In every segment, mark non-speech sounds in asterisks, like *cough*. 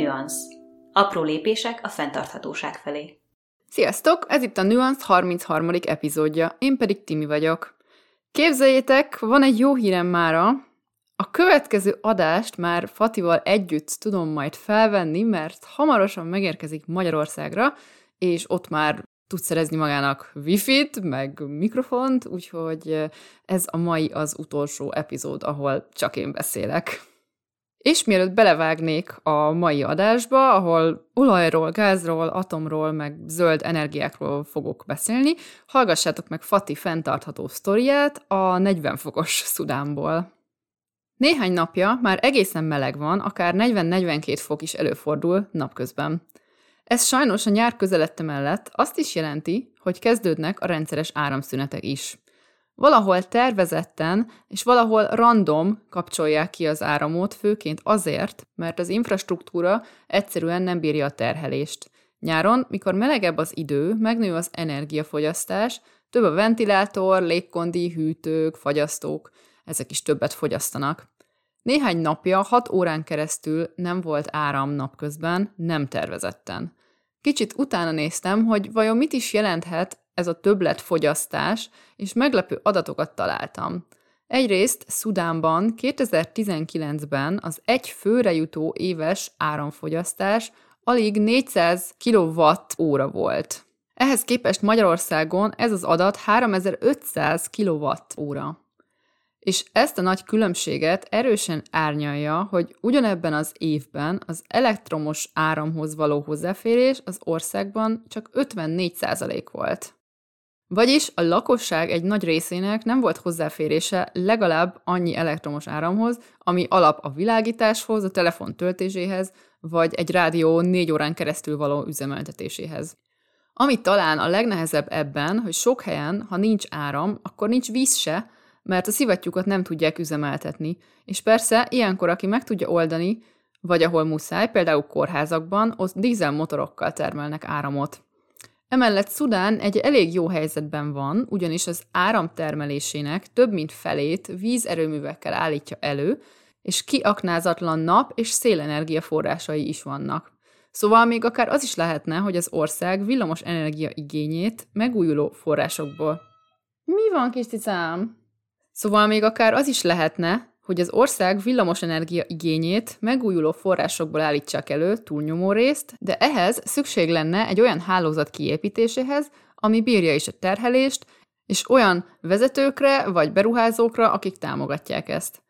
Nuance. Apró lépések a fenntarthatóság felé. Sziasztok! Ez itt a Nuance 33. epizódja, én pedig Timi vagyok. Képzeljétek, van egy jó hírem mára. A következő adást már Fatival együtt tudom majd felvenni, mert hamarosan megérkezik Magyarországra, és ott már tud szerezni magának wifi-t, meg mikrofont, úgyhogy ez a mai az utolsó epizód, ahol csak én beszélek. És mielőtt belevágnék a mai adásba, ahol olajról, gázról, atomról, meg zöld energiákról fogok beszélni, hallgassátok meg Fati fenntartható sztoriát a 40 fokos Szudánból. Néhány napja már egészen meleg van, akár 40-42 fok is előfordul napközben. Ez sajnos a nyár közelette mellett azt is jelenti, hogy kezdődnek a rendszeres áramszünetek is. Valahol tervezetten és valahol random kapcsolják ki az áramot, főként azért, mert az infrastruktúra egyszerűen nem bírja a terhelést. Nyáron, mikor melegebb az idő, megnő az energiafogyasztás, több a ventilátor, légkondi, hűtők, fagyasztók, ezek is többet fogyasztanak. Néhány napja, hat órán keresztül nem volt áram napközben, nem tervezetten. Kicsit utána néztem, hogy vajon mit is jelenthet ez a többletfogyasztás, és meglepő adatokat találtam. Egyrészt Szudánban 2019-ben az egy főre jutó éves áramfogyasztás alig 400 kWh volt. Ehhez képest Magyarországon ez az adat 3500 kWh. És ezt a nagy különbséget erősen árnyalja, hogy ugyanebben az évben az elektromos áramhoz való hozzáférés az országban csak 54% volt. Vagyis a lakosság egy nagy részének nem volt hozzáférése legalább annyi elektromos áramhoz, ami alap a világításhoz, a telefon töltéséhez, vagy egy rádió négy órán keresztül való üzemeltetéséhez. Ami talán a legnehezebb ebben, hogy sok helyen, ha nincs áram, akkor nincs víz se, mert a szivattyúkat nem tudják üzemeltetni. És persze, ilyenkor, aki meg tudja oldani, vagy ahol muszáj, például kórházakban, ott dízelmotorokkal termelnek áramot. Emellett Szudán egy elég jó helyzetben van, ugyanis az áramtermelésének több mint felét vízerőművekkel állítja elő, és kiaknázatlan nap és szélenergia forrásai is vannak. Szóval még akár az is lehetne, hogy az ország villamos energia igényét megújuló forrásokból. Mi van, kis cicám? Szóval még akár az is lehetne, hogy az ország villamosenergia igényét megújuló forrásokból állítsák elő túlnyomó részt, de ehhez szükség lenne egy olyan hálózat kiépítéséhez, ami bírja is a terhelést, és olyan vezetőkre vagy beruházókra, akik támogatják ezt.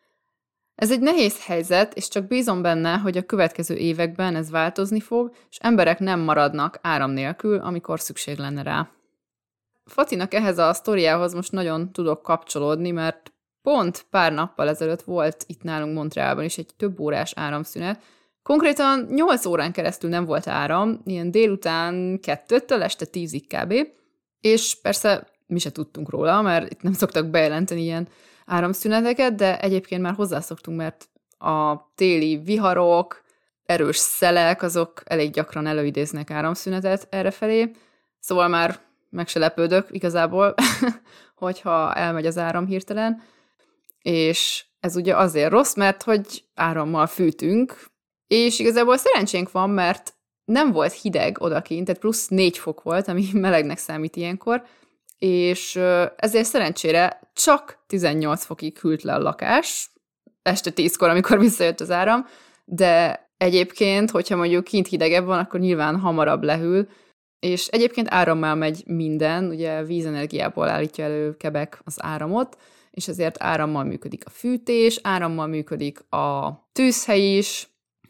Ez egy nehéz helyzet, és csak bízom benne, hogy a következő években ez változni fog, és emberek nem maradnak áram nélkül, amikor szükség lenne rá. Fatinak ehhez a sztoriához most nagyon tudok kapcsolódni, mert Pont pár nappal ezelőtt volt itt nálunk Montrealban is egy több órás áramszünet. Konkrétan 8 órán keresztül nem volt áram, ilyen délután kettőtől este tízig kb. És persze mi se tudtunk róla, mert itt nem szoktak bejelenteni ilyen áramszüneteket, de egyébként már hozzászoktunk, mert a téli viharok, erős szelek, azok elég gyakran előidéznek áramszünetet errefelé, szóval már meg se lepődök igazából, *laughs* hogyha elmegy az áram hirtelen és ez ugye azért rossz, mert hogy árammal fűtünk, és igazából szerencsénk van, mert nem volt hideg odakint, tehát plusz négy fok volt, ami *laughs* melegnek számít ilyenkor, és ezért szerencsére csak 18 fokig hűlt le a lakás, este 10-kor, amikor *laughs* visszajött az áram, de egyébként, hogyha mondjuk kint hidegebb van, akkor nyilván hamarabb lehűl, és egyébként árammal megy minden, ugye vízenergiából állítja elő Kebek az áramot, és ezért árammal működik a fűtés, árammal működik a tűzhely is,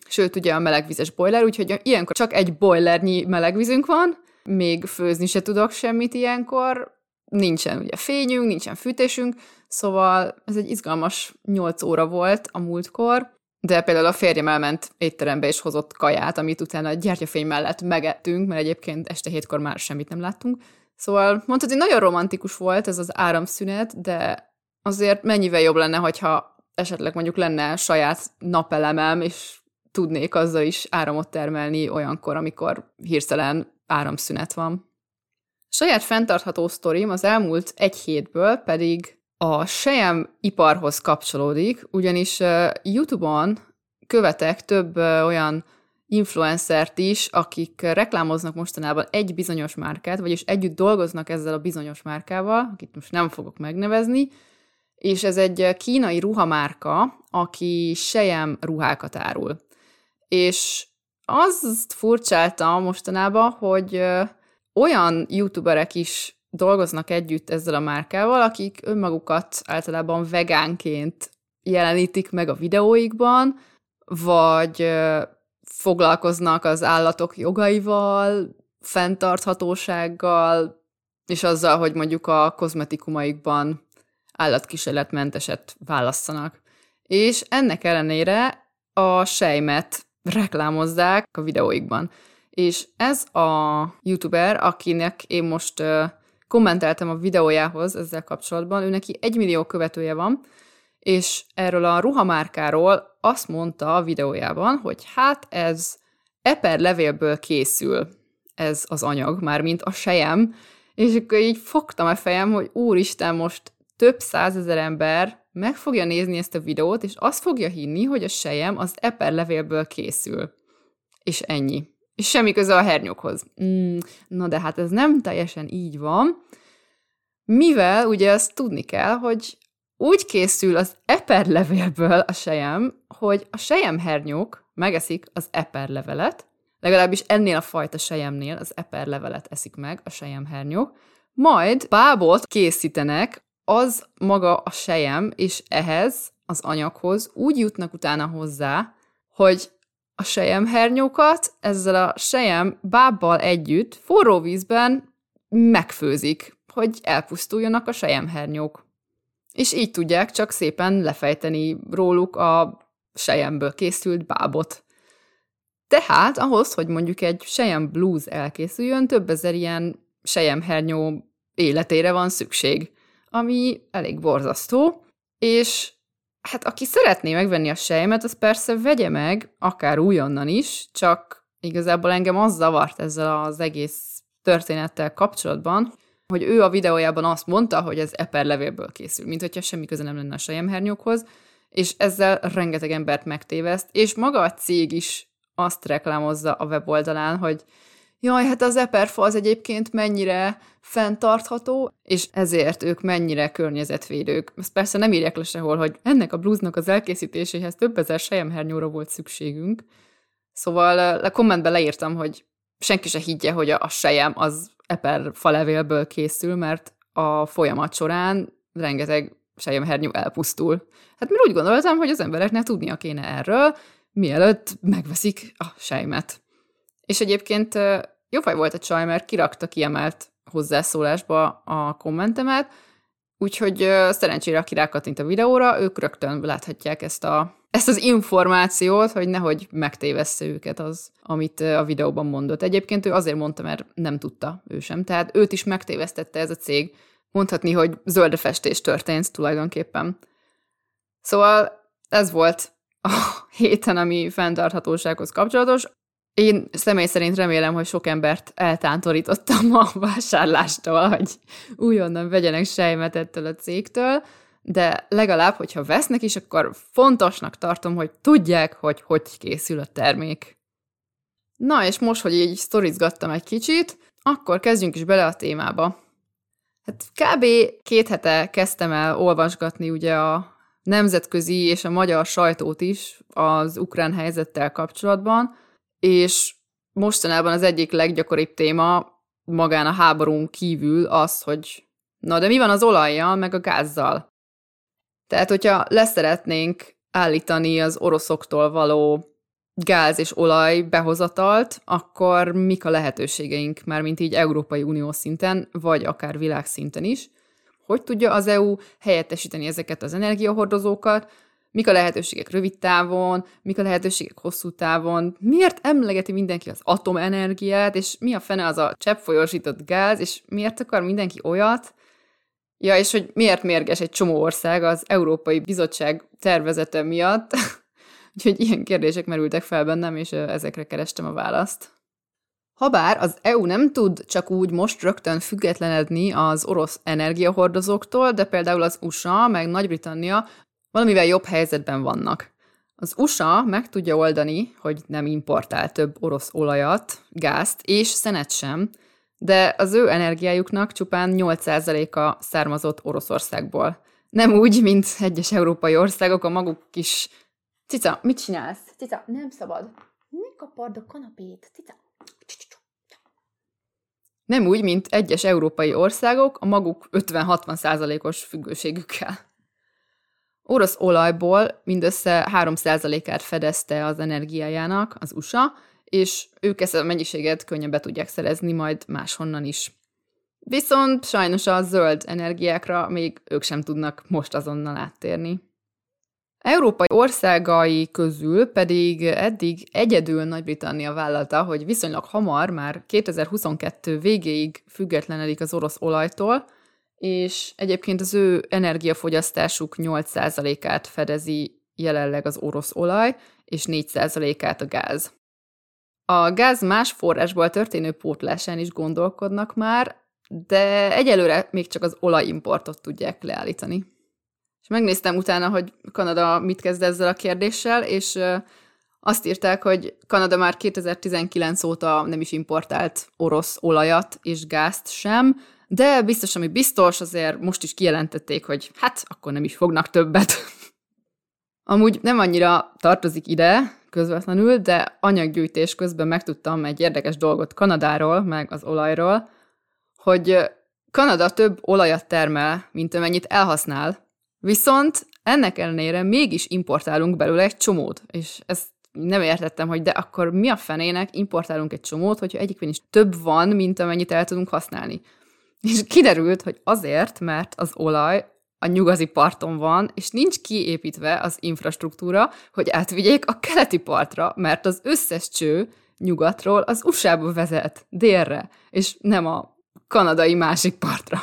sőt ugye a melegvizes boiler, úgyhogy ilyenkor csak egy boilernyi melegvízünk van, még főzni se tudok semmit ilyenkor, nincsen ugye fényünk, nincsen fűtésünk, szóval ez egy izgalmas 8 óra volt a múltkor, de például a férjem elment étterembe és hozott kaját, amit utána a gyertyafény mellett megettünk, mert egyébként este hétkor már semmit nem láttunk. Szóval mondtad, hogy nagyon romantikus volt ez az áramszünet, de azért mennyivel jobb lenne, hogyha esetleg mondjuk lenne saját napelemem, és tudnék azzal is áramot termelni olyankor, amikor hirtelen áramszünet van. Saját fenntartható sztorim az elmúlt egy hétből pedig a sejem iparhoz kapcsolódik, ugyanis YouTube-on követek több olyan influencert is, akik reklámoznak mostanában egy bizonyos márkát, vagyis együtt dolgoznak ezzel a bizonyos márkával, akit most nem fogok megnevezni, és ez egy kínai ruhamárka, aki sejem ruhákat árul. És azt furcsáltam mostanában, hogy olyan youtuberek is dolgoznak együtt ezzel a márkával, akik önmagukat általában vegánként jelenítik meg a videóikban, vagy foglalkoznak az állatok jogaival, fenntarthatósággal, és azzal, hogy mondjuk a kozmetikumaikban állatkísérletmenteset válasszanak. És ennek ellenére a sejmet reklámozzák a videóikban. És ez a youtuber, akinek én most kommenteltem a videójához ezzel kapcsolatban, ő neki egy millió követője van, és erről a ruhamárkáról azt mondta a videójában, hogy hát ez eper levélből készül ez az anyag, már mint a sejem, és akkor így fogtam a fejem, hogy úristen, most több százezer ember meg fogja nézni ezt a videót, és azt fogja hinni, hogy a sejem az eper levélből készül. És ennyi. És semmi köze a hernyókhoz. Mm, na de hát ez nem teljesen így van, mivel ugye azt tudni kell, hogy úgy készül az eperlevélből a sejem, hogy a sejemhernyók megeszik az eperlevelet, legalábbis ennél a fajta sejemnél az eperlevelet eszik meg a sejemhernyók, majd bábot készítenek, az maga a sejem, és ehhez az anyaghoz úgy jutnak utána hozzá, hogy a sejemhernyókat ezzel a sejem bábbal együtt forró vízben megfőzik, hogy elpusztuljanak a sejemhernyók és így tudják csak szépen lefejteni róluk a sejemből készült bábot. Tehát ahhoz, hogy mondjuk egy sejem blues elkészüljön, több ezer ilyen sejemhernyó életére van szükség, ami elég borzasztó, és hát aki szeretné megvenni a sejmet, az persze vegye meg, akár újonnan is, csak igazából engem az zavart ezzel az egész történettel kapcsolatban, hogy ő a videójában azt mondta, hogy ez eper levélből készül, mint hogyha semmi köze nem lenne a sejemhernyókhoz, és ezzel rengeteg embert megtéveszt, és maga a cég is azt reklámozza a weboldalán, hogy jaj, hát az eperfa az egyébként mennyire fenntartható, és ezért ők mennyire környezetvédők. Ezt persze nem írják le sehol, hogy ennek a blúznak az elkészítéséhez több ezer sejemhernyóra volt szükségünk. Szóval a kommentben leírtam, hogy senki se higgye, hogy a sejem az eper falevélből készül, mert a folyamat során rengeteg sejemhernyó elpusztul. Hát mert úgy gondoltam, hogy az embereknek tudnia kéne erről, mielőtt megveszik a sejmet. És egyébként jó faj volt a csaj, mert kirakta kiemelt hozzászólásba a kommentemet, úgyhogy szerencsére, aki rákattint a videóra, ők rögtön láthatják ezt a ezt az információt, hogy nehogy megtévessze őket az, amit a videóban mondott. Egyébként ő azért mondta, mert nem tudta ő sem. Tehát őt is megtévesztette ez a cég. Mondhatni, hogy zöldefestés történt tulajdonképpen. Szóval ez volt a *laughs* héten, ami fenntarthatósághoz kapcsolatos. Én személy szerint remélem, hogy sok embert eltántorítottam a *laughs* vásárlástól, hogy újonnan vegyenek sejmet ettől a cégtől de legalább, hogyha vesznek is, akkor fontosnak tartom, hogy tudják, hogy hogy készül a termék. Na, és most, hogy így sztorizgattam egy kicsit, akkor kezdjünk is bele a témába. Hát kb. két hete kezdtem el olvasgatni ugye a nemzetközi és a magyar sajtót is az ukrán helyzettel kapcsolatban, és mostanában az egyik leggyakoribb téma magán a háborún kívül az, hogy na de mi van az olajjal, meg a gázzal? Tehát, hogyha leszeretnénk állítani az oroszoktól való gáz és olaj behozatalt, akkor mik a lehetőségeink, már mint így Európai Unió szinten, vagy akár világszinten is? Hogy tudja az EU helyettesíteni ezeket az energiahordozókat, mik a lehetőségek rövid távon, mik a lehetőségek hosszú távon, miért emlegeti mindenki az atomenergiát, és mi a fene az a cseppfolyósított gáz, és miért akar mindenki olyat, Ja, és hogy miért mérges egy csomó ország az Európai Bizottság tervezete miatt. *laughs* Úgyhogy ilyen kérdések merültek fel bennem, és ezekre kerestem a választ. Habár az EU nem tud csak úgy most rögtön függetlenedni az orosz energiahordozóktól, de például az USA meg Nagy-Britannia valamivel jobb helyzetben vannak. Az USA meg tudja oldani, hogy nem importál több orosz olajat, gázt és szenet sem, de az ő energiájuknak csupán 8%-a származott Oroszországból. Nem úgy, mint egyes európai országok a maguk kis... Cica, mit csinálsz? Cica, nem szabad. Ne kapard a kanapét. Cica. Nem úgy, mint egyes európai országok a maguk 50-60%-os függőségükkel. Orosz olajból mindössze 3%-át fedezte az energiájának az USA, és ők ezt a mennyiséget könnyen be tudják szerezni majd máshonnan is. Viszont sajnos a zöld energiákra még ők sem tudnak most azonnal áttérni. Európai országai közül pedig eddig egyedül Nagy-Britannia vállalta, hogy viszonylag hamar, már 2022 végéig függetlenedik az orosz olajtól, és egyébként az ő energiafogyasztásuk 8%-át fedezi jelenleg az orosz olaj, és 4%-át a gáz. A gáz más forrásból történő pótlásán is gondolkodnak már, de egyelőre még csak az olajimportot tudják leállítani. És megnéztem utána, hogy Kanada mit kezd ezzel a kérdéssel, és azt írták, hogy Kanada már 2019 óta nem is importált orosz olajat és gázt sem, de biztos, ami biztos, azért most is kijelentették, hogy hát akkor nem is fognak többet. *laughs* Amúgy nem annyira tartozik ide közvetlenül, de anyaggyűjtés közben megtudtam egy érdekes dolgot Kanadáról, meg az olajról, hogy Kanada több olajat termel, mint amennyit elhasznál, viszont ennek ellenére mégis importálunk belőle egy csomót, és ezt nem értettem, hogy de akkor mi a fenének importálunk egy csomót, hogyha egyikben is több van, mint amennyit el tudunk használni. És kiderült, hogy azért, mert az olaj a nyugati parton van, és nincs kiépítve az infrastruktúra, hogy átvigyék a keleti partra, mert az összes cső nyugatról az USA-ba vezet, délre, és nem a kanadai másik partra.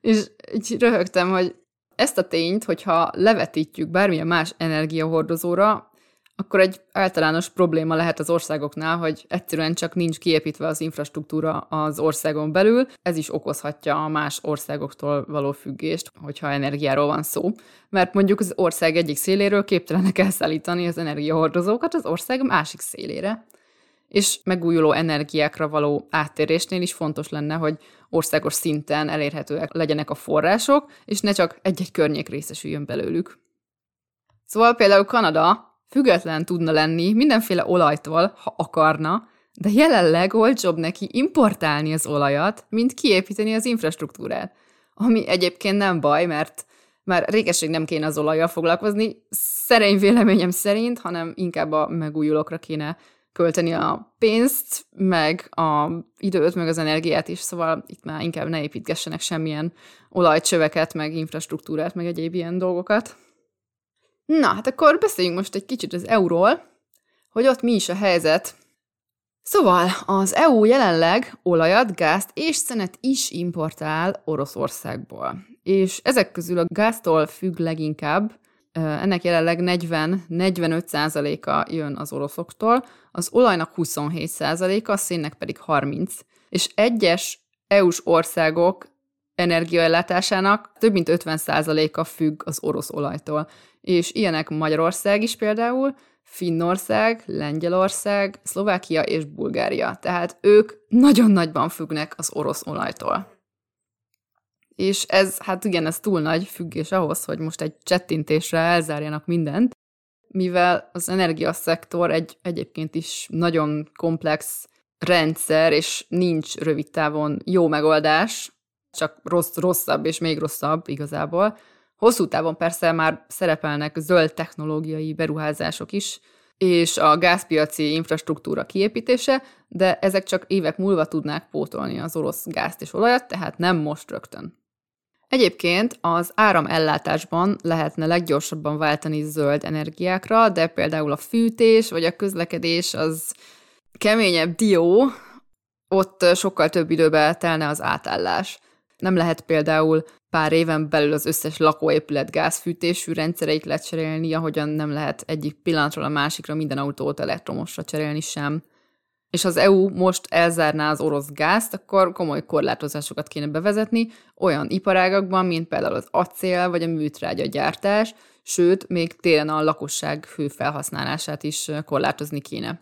És így röhögtem, hogy ezt a tényt, hogyha levetítjük bármilyen más energiahordozóra, akkor egy általános probléma lehet az országoknál, hogy egyszerűen csak nincs kiépítve az infrastruktúra az országon belül. Ez is okozhatja a más országoktól való függést, hogyha energiáról van szó. Mert mondjuk az ország egyik széléről képtelenek elszállítani az energiahordozókat az ország másik szélére. És megújuló energiákra való áttérésnél is fontos lenne, hogy országos szinten elérhetőek legyenek a források, és ne csak egy-egy környék részesüljön belőlük. Szóval például Kanada független tudna lenni mindenféle olajtól, ha akarna, de jelenleg olcsóbb neki importálni az olajat, mint kiépíteni az infrastruktúrát. Ami egyébként nem baj, mert már régeség nem kéne az olajjal foglalkozni, szerény véleményem szerint, hanem inkább a megújulókra kéne költeni a pénzt, meg a időt, meg az energiát is, szóval itt már inkább ne építgessenek semmilyen olajcsöveket, meg infrastruktúrát, meg egyéb ilyen dolgokat. Na, hát akkor beszéljünk most egy kicsit az euról, hogy ott mi is a helyzet. Szóval az EU jelenleg olajat, gázt és szenet is importál Oroszországból. És ezek közül a gáztól függ leginkább, ennek jelenleg 40-45%-a jön az oroszoktól, az olajnak 27%-a, a szénnek pedig 30%. És egyes EU-s országok energiaellátásának több mint 50%-a függ az orosz olajtól és ilyenek Magyarország is például, Finnország, Lengyelország, Szlovákia és Bulgária. Tehát ők nagyon nagyban függnek az orosz olajtól. És ez, hát igen, ez túl nagy függés ahhoz, hogy most egy csettintésre elzárjanak mindent, mivel az energiaszektor egy egyébként is nagyon komplex rendszer, és nincs rövid távon jó megoldás, csak rossz, rosszabb és még rosszabb igazából, Hosszú távon persze már szerepelnek zöld technológiai beruházások is, és a gázpiaci infrastruktúra kiépítése, de ezek csak évek múlva tudnák pótolni az orosz gázt és olajat, tehát nem most rögtön. Egyébként az áramellátásban lehetne leggyorsabban váltani zöld energiákra, de például a fűtés vagy a közlekedés az keményebb dió, ott sokkal több időbe telne az átállás. Nem lehet például pár éven belül az összes lakóépület gázfűtésű rendszereit lecserélni, ahogyan nem lehet egyik pillanatról a másikra minden autót elektromosra cserélni sem. És az EU most elzárná az orosz gázt, akkor komoly korlátozásokat kéne bevezetni olyan iparágakban, mint például az acél vagy a műtrágya gyártás, sőt, még télen a lakosság hőfelhasználását is korlátozni kéne.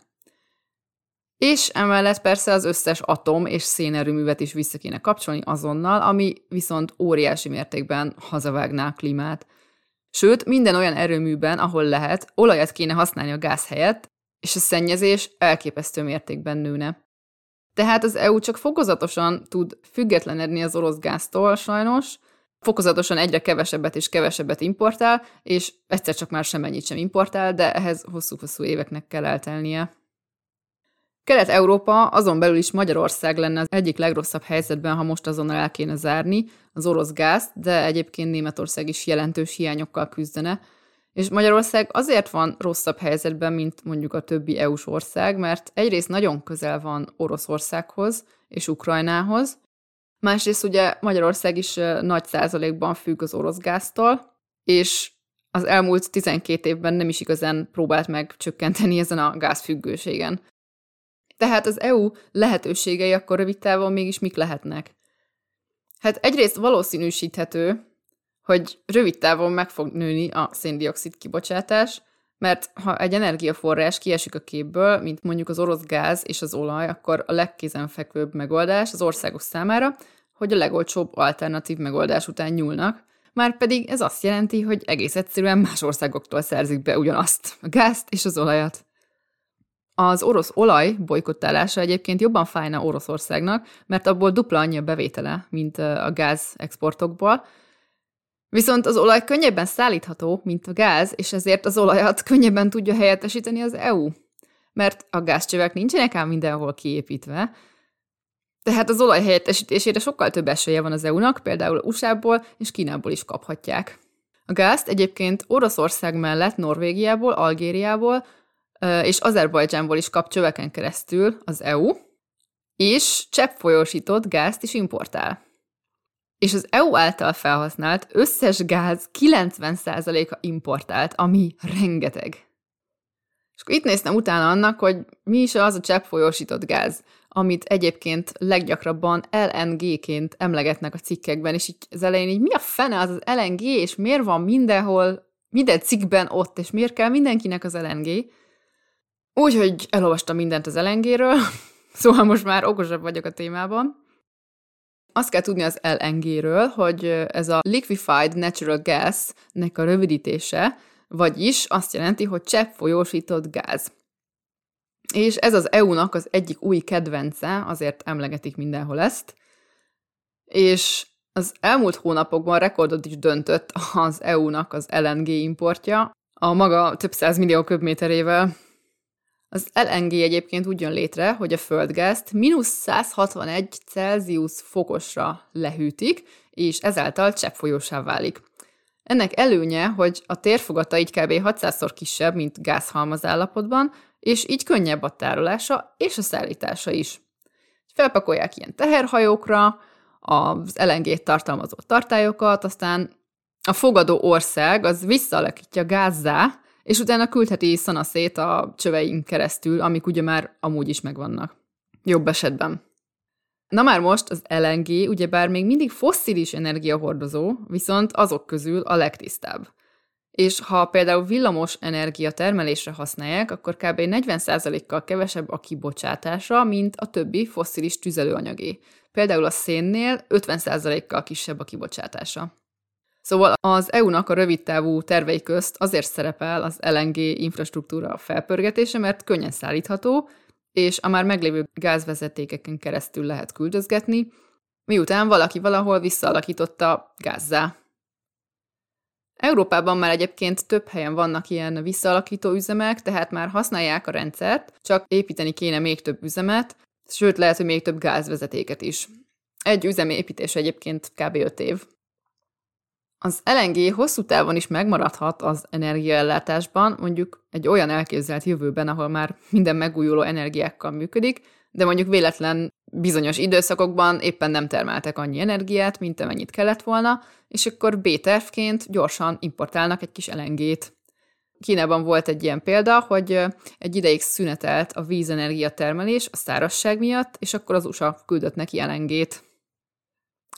És emellett persze az összes atom és szénerőművet is vissza kéne kapcsolni azonnal, ami viszont óriási mértékben hazavágná a klímát. Sőt, minden olyan erőműben, ahol lehet, olajat kéne használni a gáz helyett, és a szennyezés elképesztő mértékben nőne. Tehát az EU csak fokozatosan tud függetlenedni az orosz gáztól sajnos, fokozatosan egyre kevesebbet és kevesebbet importál, és egyszer csak már semennyit sem importál, de ehhez hosszú-hosszú éveknek kell eltelnie. Kelet-Európa, azon belül is Magyarország lenne az egyik legrosszabb helyzetben, ha most azonnal el kéne zárni az orosz gázt, de egyébként Németország is jelentős hiányokkal küzdene. És Magyarország azért van rosszabb helyzetben, mint mondjuk a többi EU-s ország, mert egyrészt nagyon közel van Oroszországhoz és Ukrajnához, másrészt ugye Magyarország is nagy százalékban függ az orosz gáztól, és az elmúlt 12 évben nem is igazán próbált meg csökkenteni ezen a gázfüggőségen. Tehát az EU lehetőségei akkor rövid távon mégis mik lehetnek? Hát egyrészt valószínűsíthető, hogy rövid távon meg fog nőni a széndiokszid kibocsátás, mert ha egy energiaforrás kiesik a képből, mint mondjuk az orosz gáz és az olaj, akkor a legkézenfekvőbb megoldás az országok számára, hogy a legolcsóbb alternatív megoldás után nyúlnak, már pedig ez azt jelenti, hogy egész egyszerűen más országoktól szerzik be ugyanazt, a gázt és az olajat. Az orosz olaj bolykottálása egyébként jobban fájna Oroszországnak, mert abból dupla annyi a bevétele, mint a gáz exportokból. Viszont az olaj könnyebben szállítható, mint a gáz, és ezért az olajat könnyebben tudja helyettesíteni az EU. Mert a gázcsövek nincsenek ám mindenhol kiépítve, tehát az olaj helyettesítésére sokkal több esélye van az EU-nak, például USA-ból és Kínából is kaphatják. A gázt egyébként Oroszország mellett Norvégiából, Algériából, és Azerbajdzsánból is kap csöveken keresztül az EU, és cseppfolyósított gázt is importál. És az EU által felhasznált összes gáz 90%-a importált, ami rengeteg. És akkor itt néztem utána annak, hogy mi is az a cseppfolyósított gáz, amit egyébként leggyakrabban LNG-ként emlegetnek a cikkekben, és így az elején így mi a fene az az LNG, és miért van mindenhol, minden cikkben ott, és miért kell mindenkinek az LNG? Úgyhogy elolvastam mindent az elengéről, *laughs* szóval most már okosabb vagyok a témában. Azt kell tudni az LNG-ről, hogy ez a Liquefied Natural Gas-nek a rövidítése, vagyis azt jelenti, hogy csepp folyósított gáz. És ez az EU-nak az egyik új kedvence, azért emlegetik mindenhol ezt, és az elmúlt hónapokban rekordot is döntött az EU-nak az LNG importja, a maga több száz millió köbméterével, az LNG egyébként úgy jön létre, hogy a földgázt mínusz 161 Celsius fokosra lehűtik, és ezáltal cseppfolyósá válik. Ennek előnye, hogy a térfogata így kb. 600-szor kisebb, mint gázhalmaz állapotban, és így könnyebb a tárolása és a szállítása is. Felpakolják ilyen teherhajókra, az LNG-t tartalmazó tartályokat, aztán a fogadó ország az visszaalakítja gázzá, és utána küldheti szanaszét a csöveink keresztül, amik ugye már amúgy is megvannak. Jobb esetben. Na már most az LNG ugyebár még mindig fosszilis energiahordozó, viszont azok közül a legtisztább. És ha például villamos energia termelésre használják, akkor kb. 40%-kal kevesebb a kibocsátása, mint a többi fosszilis tüzelőanyagé. Például a szénnél 50%-kal kisebb a kibocsátása. Szóval az EU-nak a rövidtávú tervei közt azért szerepel az LNG infrastruktúra felpörgetése, mert könnyen szállítható, és a már meglévő gázvezetékeken keresztül lehet küldözgetni, miután valaki valahol visszaalakította gázzá. Európában már egyébként több helyen vannak ilyen visszaalakító üzemek, tehát már használják a rendszert, csak építeni kéne még több üzemet, sőt lehet, hogy még több gázvezetéket is. Egy üzem építés egyébként kb. 5 év. Az LNG hosszú távon is megmaradhat az energiaellátásban, mondjuk egy olyan elképzelt jövőben, ahol már minden megújuló energiákkal működik, de mondjuk véletlen bizonyos időszakokban éppen nem termeltek annyi energiát, mint amennyit kellett volna, és akkor B-tervként gyorsan importálnak egy kis LNG-t. Kínában volt egy ilyen példa, hogy egy ideig szünetelt a vízenergia termelés a szárazság miatt, és akkor az USA küldött neki LNG-t.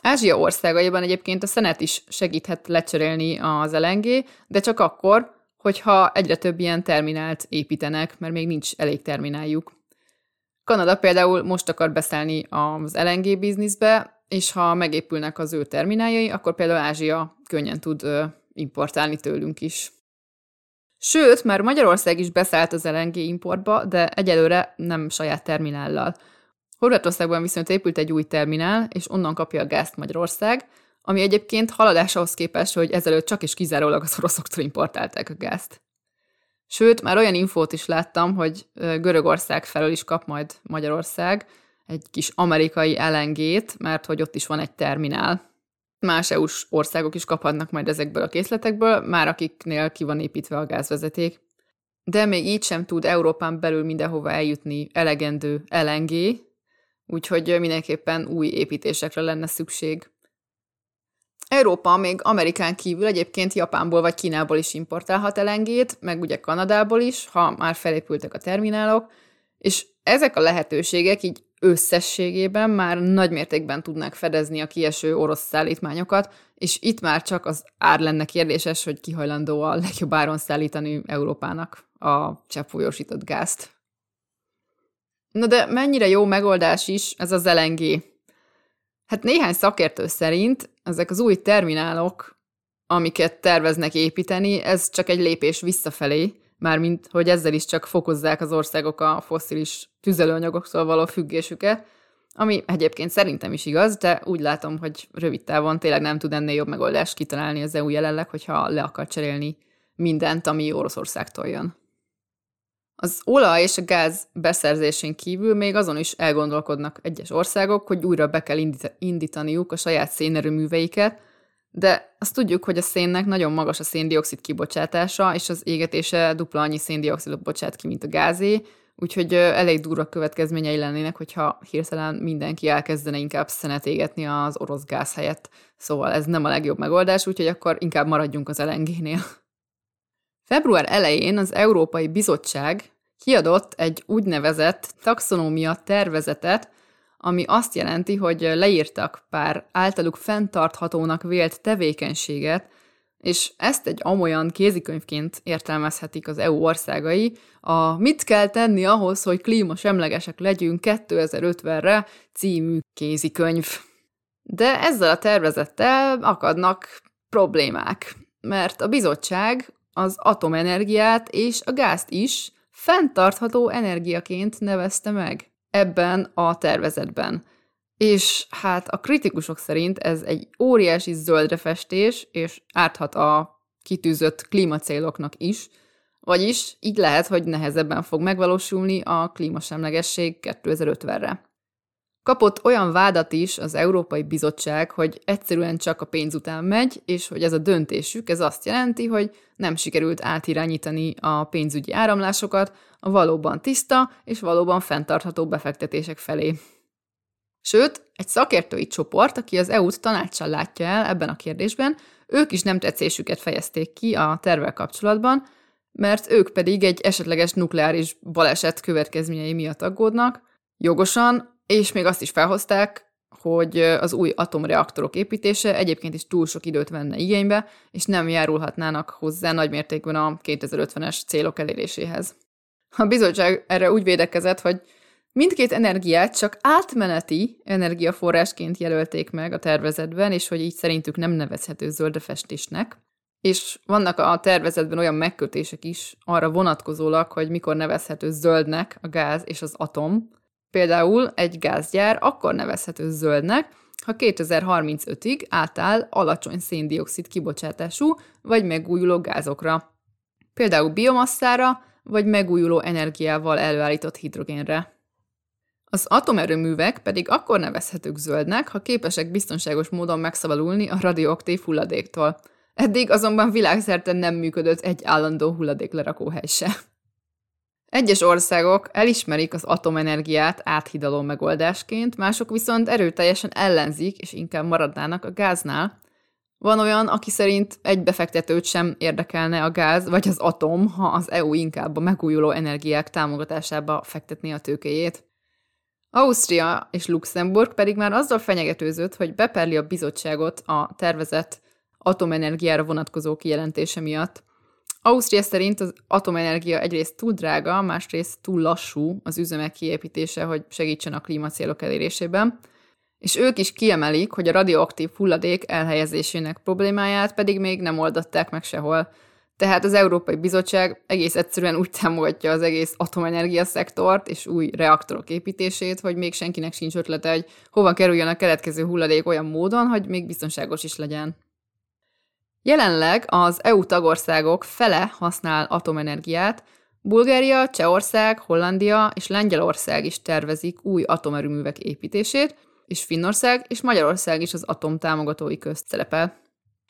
Ázsia országaiban egyébként a szenet is segíthet lecserélni az LNG, de csak akkor, hogyha egyre több ilyen terminált építenek, mert még nincs elég termináljuk. Kanada például most akar beszállni az LNG bizniszbe, és ha megépülnek az ő termináljai, akkor például Ázsia könnyen tud importálni tőlünk is. Sőt, már Magyarország is beszállt az LNG importba, de egyelőre nem saját terminállal. Horvátországban viszont épült egy új terminál, és onnan kapja a gázt Magyarország, ami egyébként haladás ahhoz képest, hogy ezelőtt csak és kizárólag az oroszoktól importálták a gázt. Sőt, már olyan infót is láttam, hogy Görögország felől is kap majd Magyarország egy kis amerikai LNG-t, mert hogy ott is van egy terminál. Más EU-s országok is kaphatnak majd ezekből a készletekből, már akiknél ki van építve a gázvezeték. De még így sem tud Európán belül mindenhova eljutni elegendő LNG, úgyhogy mindenképpen új építésekre lenne szükség. Európa még Amerikán kívül egyébként Japánból vagy Kínából is importálhat elengét, meg ugye Kanadából is, ha már felépültek a terminálok, és ezek a lehetőségek így összességében már nagy mértékben tudnák fedezni a kieső orosz szállítmányokat, és itt már csak az ár lenne kérdéses, hogy ki hajlandó a legjobb áron szállítani Európának a cseppfolyósított gázt. Na de mennyire jó megoldás is ez az LNG? Hát néhány szakértő szerint ezek az új terminálok, amiket terveznek építeni, ez csak egy lépés visszafelé, mármint hogy ezzel is csak fokozzák az országok a fosszilis tüzelőanyagoktól való függésüket, ami egyébként szerintem is igaz, de úgy látom, hogy rövid távon tényleg nem tud ennél jobb megoldást kitalálni az EU jelenleg, hogyha le akar cserélni mindent, ami Oroszországtól jön. Az olaj és a gáz beszerzésén kívül még azon is elgondolkodnak egyes országok, hogy újra be kell indítaniuk a saját szénerőműveiket, de azt tudjuk, hogy a szénnek nagyon magas a széndiokszid kibocsátása, és az égetése dupla annyi széndiokszidot bocsát ki, mint a gázé, úgyhogy elég durva következményei lennének, hogyha hirtelen mindenki elkezdene inkább szenet égetni az orosz gáz helyett. Szóval ez nem a legjobb megoldás, úgyhogy akkor inkább maradjunk az LNG-nél. Február elején az Európai Bizottság kiadott egy úgynevezett taxonómia tervezetet, ami azt jelenti, hogy leírtak pár általuk fenntarthatónak vélt tevékenységet, és ezt egy amolyan kézikönyvként értelmezhetik az EU országai, a Mit kell tenni ahhoz, hogy klímasemlegesek legyünk 2050-re című kézikönyv. De ezzel a tervezettel akadnak problémák, mert a bizottság az atomenergiát és a gázt is fenntartható energiaként nevezte meg ebben a tervezetben. És hát a kritikusok szerint ez egy óriási zöldrefestés, és árthat a kitűzött klímacéloknak is, vagyis így lehet, hogy nehezebben fog megvalósulni a klímasemlegesség 2050-re. Kapott olyan vádat is az Európai Bizottság, hogy egyszerűen csak a pénz után megy, és hogy ez a döntésük, ez azt jelenti, hogy nem sikerült átirányítani a pénzügyi áramlásokat a valóban tiszta és valóban fenntartható befektetések felé. Sőt, egy szakértői csoport, aki az EU-t tanácssal látja el ebben a kérdésben, ők is nem tetszésüket fejezték ki a tervel kapcsolatban, mert ők pedig egy esetleges nukleáris baleset következményei miatt aggódnak, jogosan, és még azt is felhozták, hogy az új atomreaktorok építése egyébként is túl sok időt venne igénybe, és nem járulhatnának hozzá nagymértékben a 2050-es célok eléréséhez. A bizottság erre úgy védekezett, hogy mindkét energiát csak átmeneti energiaforrásként jelölték meg a tervezetben, és hogy így szerintük nem nevezhető zöldefestésnek. És vannak a tervezetben olyan megkötések is arra vonatkozólag, hogy mikor nevezhető zöldnek a gáz és az atom, Például egy gázgyár akkor nevezhető zöldnek, ha 2035-ig átáll alacsony széndiokszid kibocsátású vagy megújuló gázokra. Például biomasszára vagy megújuló energiával előállított hidrogénre. Az atomerőművek pedig akkor nevezhetők zöldnek, ha képesek biztonságos módon megszabadulni a radioaktív hulladéktól. Eddig azonban világszerte nem működött egy állandó hulladéklerakóhely se. Egyes országok elismerik az atomenergiát áthidaló megoldásként, mások viszont erőteljesen ellenzik, és inkább maradnának a gáznál. Van olyan, aki szerint egy befektetőt sem érdekelne a gáz vagy az atom, ha az EU inkább a megújuló energiák támogatásába fektetné a tőkéjét. Ausztria és Luxemburg pedig már azzal fenyegetőzött, hogy beperli a bizottságot a tervezett atomenergiára vonatkozó kijelentése miatt. Ausztria szerint az atomenergia egyrészt túl drága, másrészt túl lassú az üzemek kiépítése, hogy segítsen a klímacélok elérésében, és ők is kiemelik, hogy a radioaktív hulladék elhelyezésének problémáját pedig még nem oldották meg sehol. Tehát az Európai Bizottság egész egyszerűen úgy támogatja az egész atomenergia szektort és új reaktorok építését, hogy még senkinek sincs ötlete, hogy hova kerüljön a keletkező hulladék olyan módon, hogy még biztonságos is legyen. Jelenleg az EU tagországok fele használ atomenergiát, Bulgária, Csehország, Hollandia és Lengyelország is tervezik új atomerőművek építését, és Finnország és Magyarország is az atom támogatói közt szerepel.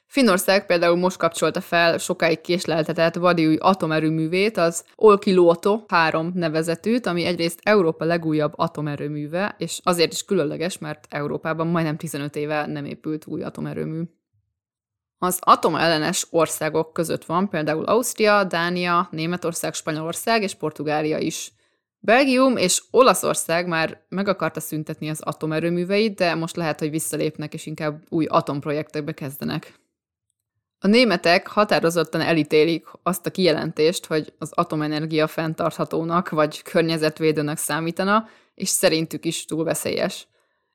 Finnország például most kapcsolta fel sokáig késleltetett vadi új atomerőművét, az Olkiluoto 3 nevezetűt, ami egyrészt Európa legújabb atomerőműve, és azért is különleges, mert Európában majdnem 15 éve nem épült új atomerőmű. Az atomellenes országok között van például Ausztria, Dánia, Németország, Spanyolország és Portugália is. Belgium és Olaszország már meg akarta szüntetni az atomerőműveit, de most lehet, hogy visszalépnek és inkább új atomprojektekbe kezdenek. A németek határozottan elítélik azt a kijelentést, hogy az atomenergia fenntarthatónak vagy környezetvédőnek számítana, és szerintük is túl veszélyes.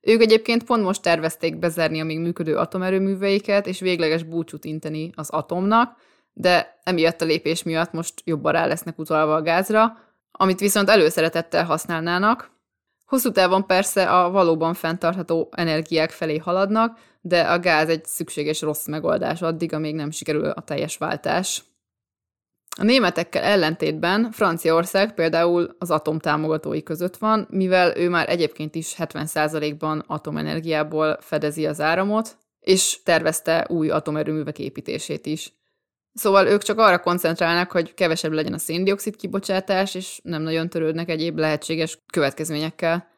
Ők egyébként pont most tervezték bezárni a még működő atomerőműveiket, és végleges búcsút inteni az atomnak, de emiatt a lépés miatt most jobban rá lesznek utalva a gázra, amit viszont előszeretettel használnának. Hosszú távon persze a valóban fenntartható energiák felé haladnak, de a gáz egy szükséges rossz megoldás addig, amíg nem sikerül a teljes váltás. A németekkel ellentétben Franciaország például az atom támogatói között van, mivel ő már egyébként is 70%-ban atomenergiából fedezi az áramot, és tervezte új atomerőművek építését is. Szóval ők csak arra koncentrálnak, hogy kevesebb legyen a széndiokszid kibocsátás, és nem nagyon törődnek egyéb lehetséges következményekkel.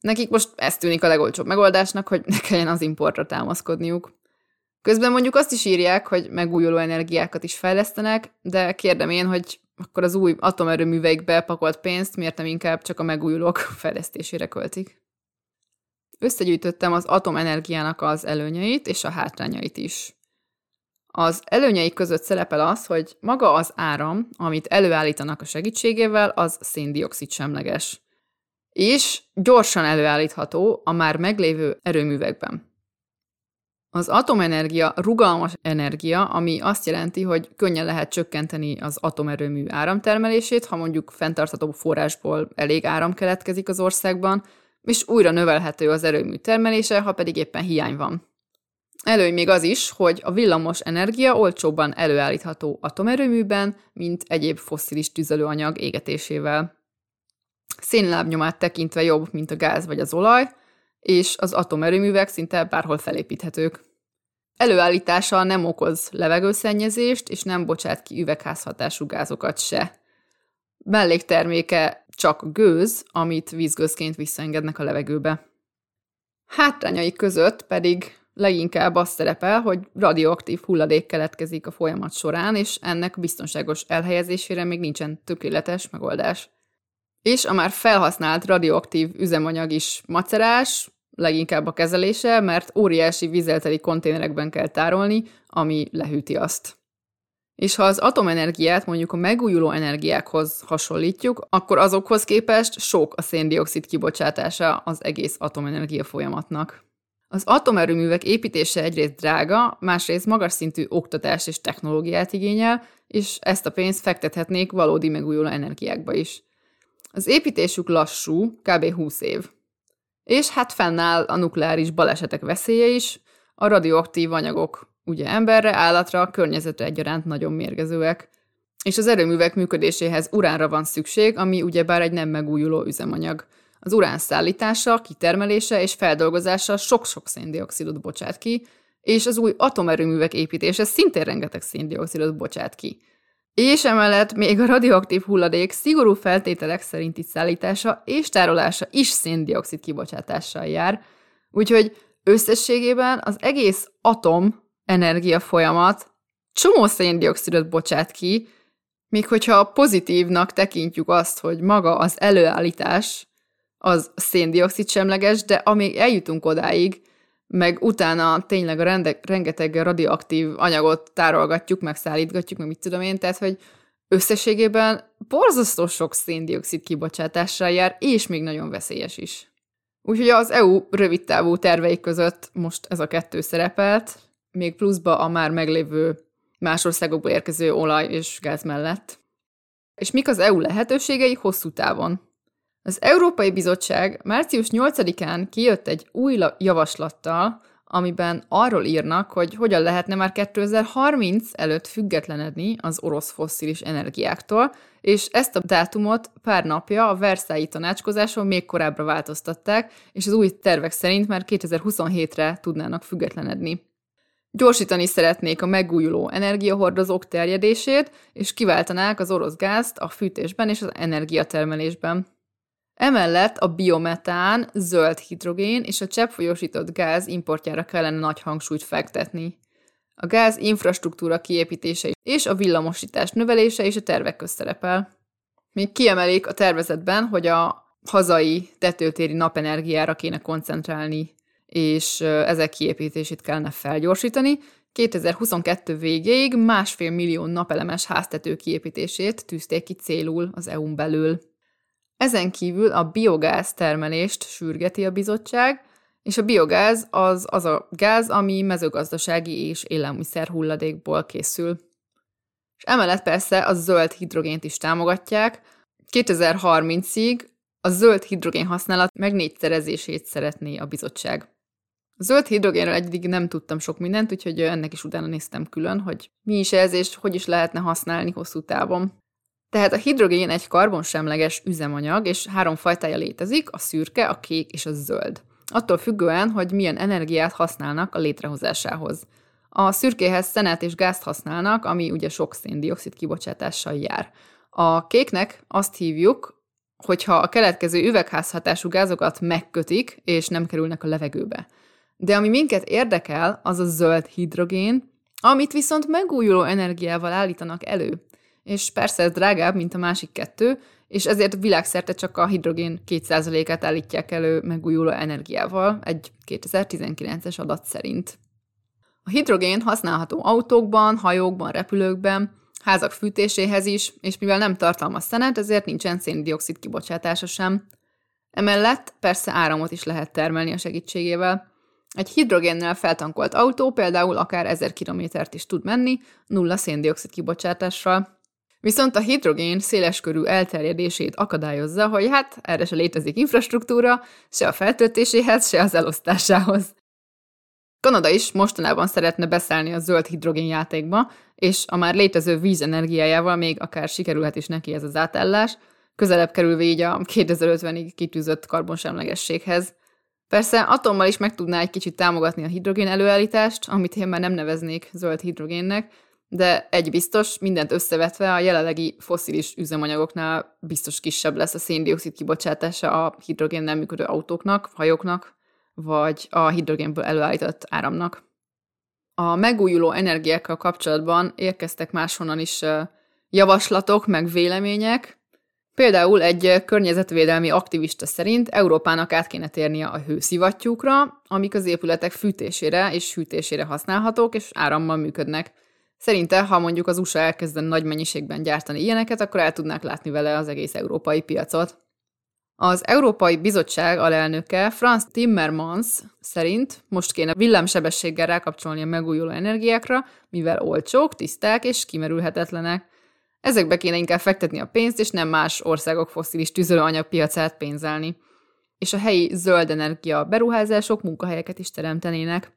Nekik most ez tűnik a legolcsóbb megoldásnak, hogy ne kelljen az importra támaszkodniuk. Közben mondjuk azt is írják, hogy megújuló energiákat is fejlesztenek, de kérdem én, hogy akkor az új atomerőműveikbe pakolt pénzt miért nem inkább csak a megújulók *laughs* fejlesztésére költik. Összegyűjtöttem az atomenergiának az előnyeit és a hátrányait is. Az előnyei között szerepel az, hogy maga az áram, amit előállítanak a segítségével, az széndiokszid semleges. És gyorsan előállítható a már meglévő erőművekben. Az atomenergia rugalmas energia, ami azt jelenti, hogy könnyen lehet csökkenteni az atomerőmű áramtermelését, ha mondjuk fenntartható forrásból elég áram keletkezik az országban, és újra növelhető az erőmű termelése, ha pedig éppen hiány van. Előny még az is, hogy a villamos energia olcsóbban előállítható atomerőműben, mint egyéb fosszilis tüzelőanyag égetésével. Szénlábnyomát tekintve jobb, mint a gáz vagy az olaj, és az atomerőművek szinte bárhol felépíthetők. Előállítása nem okoz levegőszennyezést, és nem bocsát ki üvegházhatású gázokat se. Mellékterméke csak gőz, amit vízgőzként visszaengednek a levegőbe. Hátrányai között pedig leginkább az szerepel, hogy radioaktív hulladék keletkezik a folyamat során, és ennek biztonságos elhelyezésére még nincsen tökéletes megoldás. És a már felhasznált radioaktív üzemanyag is macerás, leginkább a kezelése, mert óriási vizelteli konténerekben kell tárolni, ami lehűti azt. És ha az atomenergiát mondjuk a megújuló energiákhoz hasonlítjuk, akkor azokhoz képest sok a széndiokszid kibocsátása az egész atomenergia folyamatnak. Az atomerőművek építése egyrészt drága, másrészt magas szintű oktatás és technológiát igényel, és ezt a pénzt fektethetnék valódi megújuló energiákba is. Az építésük lassú, kb. 20 év. És hát fennáll a nukleáris balesetek veszélye is, a radioaktív anyagok ugye emberre, állatra, környezetre egyaránt nagyon mérgezőek. És az erőművek működéséhez uránra van szükség, ami ugyebár egy nem megújuló üzemanyag. Az urán szállítása, kitermelése és feldolgozása sok-sok széndiokszidot bocsát ki, és az új atomerőművek építése szintén rengeteg széndiokszidot bocsát ki. És emellett még a radioaktív hulladék szigorú feltételek szerinti szállítása és tárolása is széndiokszid kibocsátással jár, úgyhogy összességében az egész atom energia folyamat csomó széndiokszidot bocsát ki, míg hogyha pozitívnak tekintjük azt, hogy maga az előállítás az széndiokszid semleges, de amíg eljutunk odáig, meg utána tényleg a rende, rengeteg radioaktív anyagot tárolgatjuk, meg szállítgatjuk, meg mit tudom én, tehát, hogy összességében borzasztó sok széndiokszid kibocsátással jár, és még nagyon veszélyes is. Úgyhogy az EU rövidtávú terveik között most ez a kettő szerepelt, még pluszba a már meglévő más országokból érkező olaj és gáz mellett. És mik az EU lehetőségei hosszú távon? Az Európai Bizottság március 8-án kijött egy új javaslattal, amiben arról írnak, hogy hogyan lehetne már 2030 előtt függetlenedni az orosz fosszilis energiáktól, és ezt a dátumot pár napja a Versailles tanácskozáson még korábbra változtatták, és az új tervek szerint már 2027-re tudnának függetlenedni. Gyorsítani szeretnék a megújuló energiahordozók terjedését, és kiváltanák az orosz gázt a fűtésben és az energiatermelésben. Emellett a biometán, zöld hidrogén és a cseppfolyósított gáz importjára kellene nagy hangsúlyt fektetni. A gáz infrastruktúra kiépítése és a villamosítás növelése is a tervek közt szerepel. Még kiemelik a tervezetben, hogy a hazai tetőtéri napenergiára kéne koncentrálni, és ezek kiépítését kellene felgyorsítani. 2022 végéig másfél millió napelemes háztető kiépítését tűzték ki célul az EU-n belül. Ezen kívül a biogáz termelést sürgeti a bizottság, és a biogáz az az a gáz, ami mezőgazdasági és élelmiszer hulladékból készül. És emellett persze a zöld hidrogént is támogatják. 2030-ig a zöld hidrogén használat meg szeretné a bizottság. A zöld hidrogénről egyedig nem tudtam sok mindent, úgyhogy ennek is utána néztem külön, hogy mi is ez, és hogy is lehetne használni hosszú távon. Tehát a hidrogén egy karbonsemleges üzemanyag, és három fajtája létezik, a szürke, a kék és a zöld. Attól függően, hogy milyen energiát használnak a létrehozásához. A szürkéhez szenet és gázt használnak, ami ugye sok széndiokszid kibocsátással jár. A kéknek azt hívjuk, hogyha a keletkező üvegházhatású gázokat megkötik, és nem kerülnek a levegőbe. De ami minket érdekel, az a zöld hidrogén, amit viszont megújuló energiával állítanak elő és persze ez drágább, mint a másik kettő, és ezért világszerte csak a hidrogén 2%-át állítják elő megújuló energiával, egy 2019-es adat szerint. A hidrogén használható autókban, hajókban, repülőkben, házak fűtéséhez is, és mivel nem tartalmaz szenet, ezért nincsen széndiokszid kibocsátása sem. Emellett persze áramot is lehet termelni a segítségével. Egy hidrogénnel feltankolt autó például akár 1000 kilométert is tud menni, nulla széndiokszid kibocsátással. Viszont a hidrogén széleskörű elterjedését akadályozza, hogy hát erre se létezik infrastruktúra, se a feltöltéséhez, se az elosztásához. Kanada is mostanában szeretne beszállni a zöld hidrogén játékba, és a már létező víz energiájával még akár sikerülhet is neki ez az átállás, közelebb kerülve így a 2050-ig kitűzött karbonsemlegességhez. Persze atommal is meg tudná egy kicsit támogatni a hidrogén előállítást, amit én már nem neveznék zöld hidrogénnek, de egy biztos, mindent összevetve a jelenlegi foszilis üzemanyagoknál biztos kisebb lesz a széndiokszid kibocsátása a hidrogénnel működő autóknak, hajóknak, vagy a hidrogénből előállított áramnak. A megújuló energiákkal kapcsolatban érkeztek máshonnan is javaslatok, meg vélemények. Például egy környezetvédelmi aktivista szerint Európának át kéne térnie a hőszivattyúkra, amik az épületek fűtésére és hűtésére használhatók, és árammal működnek – Szerinte, ha mondjuk az USA elkezden nagy mennyiségben gyártani ilyeneket, akkor el tudnák látni vele az egész európai piacot. Az Európai Bizottság alelnöke Franz Timmermans szerint most kéne villámsebességgel rákapcsolni a megújuló energiákra, mivel olcsók, tiszták és kimerülhetetlenek. Ezekbe kéne inkább fektetni a pénzt, és nem más országok foszilis tüzelőanyag piacát pénzelni. És a helyi zöld energia beruházások munkahelyeket is teremtenének.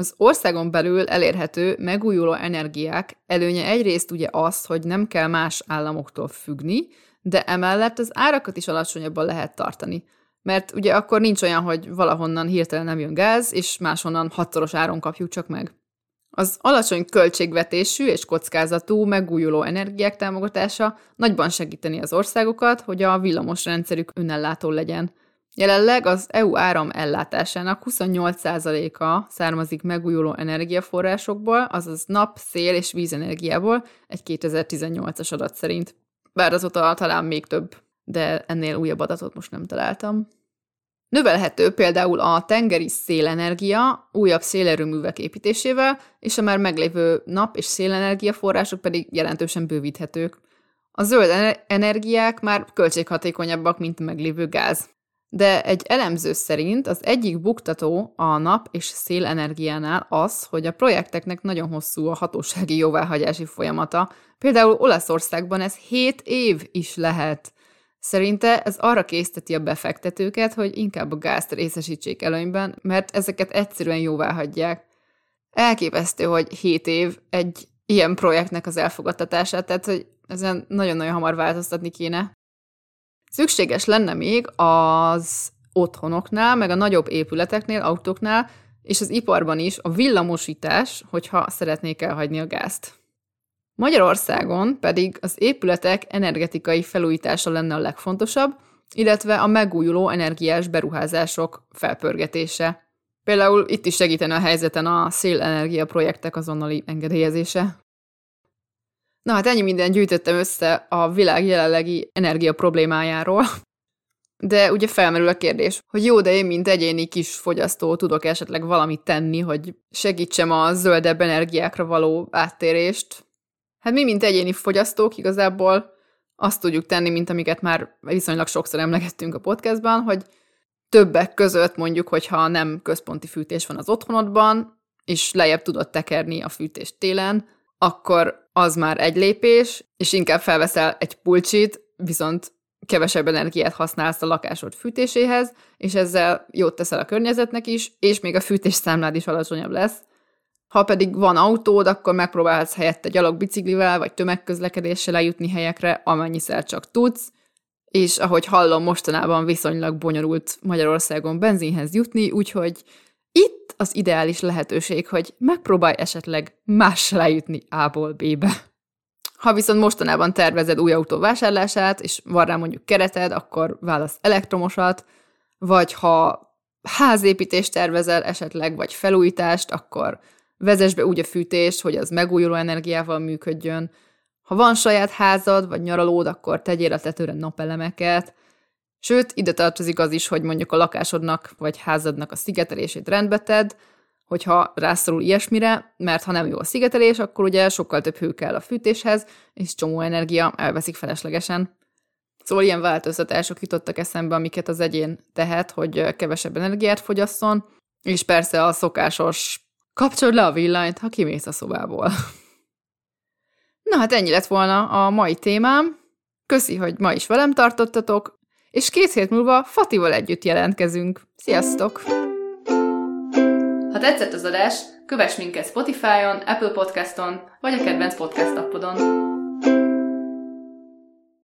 Az országon belül elérhető megújuló energiák előnye egyrészt ugye az, hogy nem kell más államoktól függni, de emellett az árakat is alacsonyabban lehet tartani. Mert ugye akkor nincs olyan, hogy valahonnan hirtelen nem jön gáz, és máshonnan hatszoros áron kapjuk csak meg. Az alacsony költségvetésű és kockázatú megújuló energiák támogatása nagyban segíteni az országokat, hogy a villamos rendszerük önellátó legyen – Jelenleg az EU áram ellátásának 28%-a származik megújuló energiaforrásokból, azaz nap, szél és vízenergiából egy 2018-as adat szerint. Bár azóta talán még több de ennél újabb adatot most nem találtam. Növelhető például a tengeri szélenergia újabb szélerőművek építésével, és a már meglévő nap- és szélenergia források pedig jelentősen bővíthetők. A zöld energiák már költséghatékonyabbak, mint a meglévő gáz. De egy elemző szerint az egyik buktató a nap- és szélenergiánál az, hogy a projekteknek nagyon hosszú a hatósági jóváhagyási folyamata. Például Olaszországban ez 7 év is lehet. Szerinte ez arra készteti a befektetőket, hogy inkább a gázt részesítsék előnyben, mert ezeket egyszerűen jóvá hagyják. Elképesztő, hogy 7 év egy ilyen projektnek az elfogadtatását, tehát hogy ezen nagyon-nagyon hamar változtatni kéne. Szükséges lenne még az otthonoknál, meg a nagyobb épületeknél, autóknál, és az iparban is a villamosítás, hogyha szeretnék elhagyni a gázt. Magyarországon pedig az épületek energetikai felújítása lenne a legfontosabb, illetve a megújuló energiás beruházások felpörgetése. Például itt is segítene a helyzeten a szélenergia projektek azonnali engedélyezése. Na hát ennyi minden gyűjtöttem össze a világ jelenlegi energia problémájáról. De ugye felmerül a kérdés, hogy jó, de én, mint egyéni kis fogyasztó tudok esetleg valamit tenni, hogy segítsem a zöldebb energiákra való áttérést, Hát mi, mint egyéni fogyasztók igazából azt tudjuk tenni, mint amiket már viszonylag sokszor emlegettünk a podcastban, hogy többek között mondjuk, hogyha nem központi fűtés van az otthonodban, és lejjebb tudod tekerni a fűtést télen, akkor az már egy lépés, és inkább felveszel egy pulcsit, viszont kevesebb energiát használsz a lakásod fűtéséhez, és ezzel jót teszel a környezetnek is, és még a fűtésszámlád is alacsonyabb lesz. Ha pedig van autód, akkor megpróbálhatsz helyette gyalogbiciklivel vagy tömegközlekedéssel eljutni helyekre, amennyiszer csak tudsz, és ahogy hallom, mostanában viszonylag bonyolult Magyarországon benzinhez jutni, úgyhogy az ideális lehetőség, hogy megpróbálj esetleg mással eljutni A-ból B-be. Ha viszont mostanában tervezed új autó vásárlását, és van rá mondjuk kereted, akkor válasz elektromosat, vagy ha házépítést tervezel esetleg, vagy felújítást, akkor vezess be úgy a fűtést, hogy az megújuló energiával működjön. Ha van saját házad, vagy nyaralód, akkor tegyél a tetőre napelemeket. Sőt, ide tartozik az is, hogy mondjuk a lakásodnak vagy házadnak a szigetelését rendbe tedd, hogyha rászorul ilyesmire, mert ha nem jó a szigetelés, akkor ugye sokkal több hő kell a fűtéshez, és csomó energia elveszik feleslegesen. Szóval ilyen változtatások jutottak eszembe, amiket az egyén tehet, hogy kevesebb energiát fogyasszon, és persze a szokásos Kapcsolod le a villanyt, ha kimész a szobából. *laughs* Na hát ennyi lett volna a mai témám. Köszi, hogy ma is velem tartottatok, és két hét múlva Fatival együtt jelentkezünk. Sziasztok! Ha tetszett az adás, kövess minket Spotify-on, Apple Podcaston, vagy a kedvenc podcast appodon.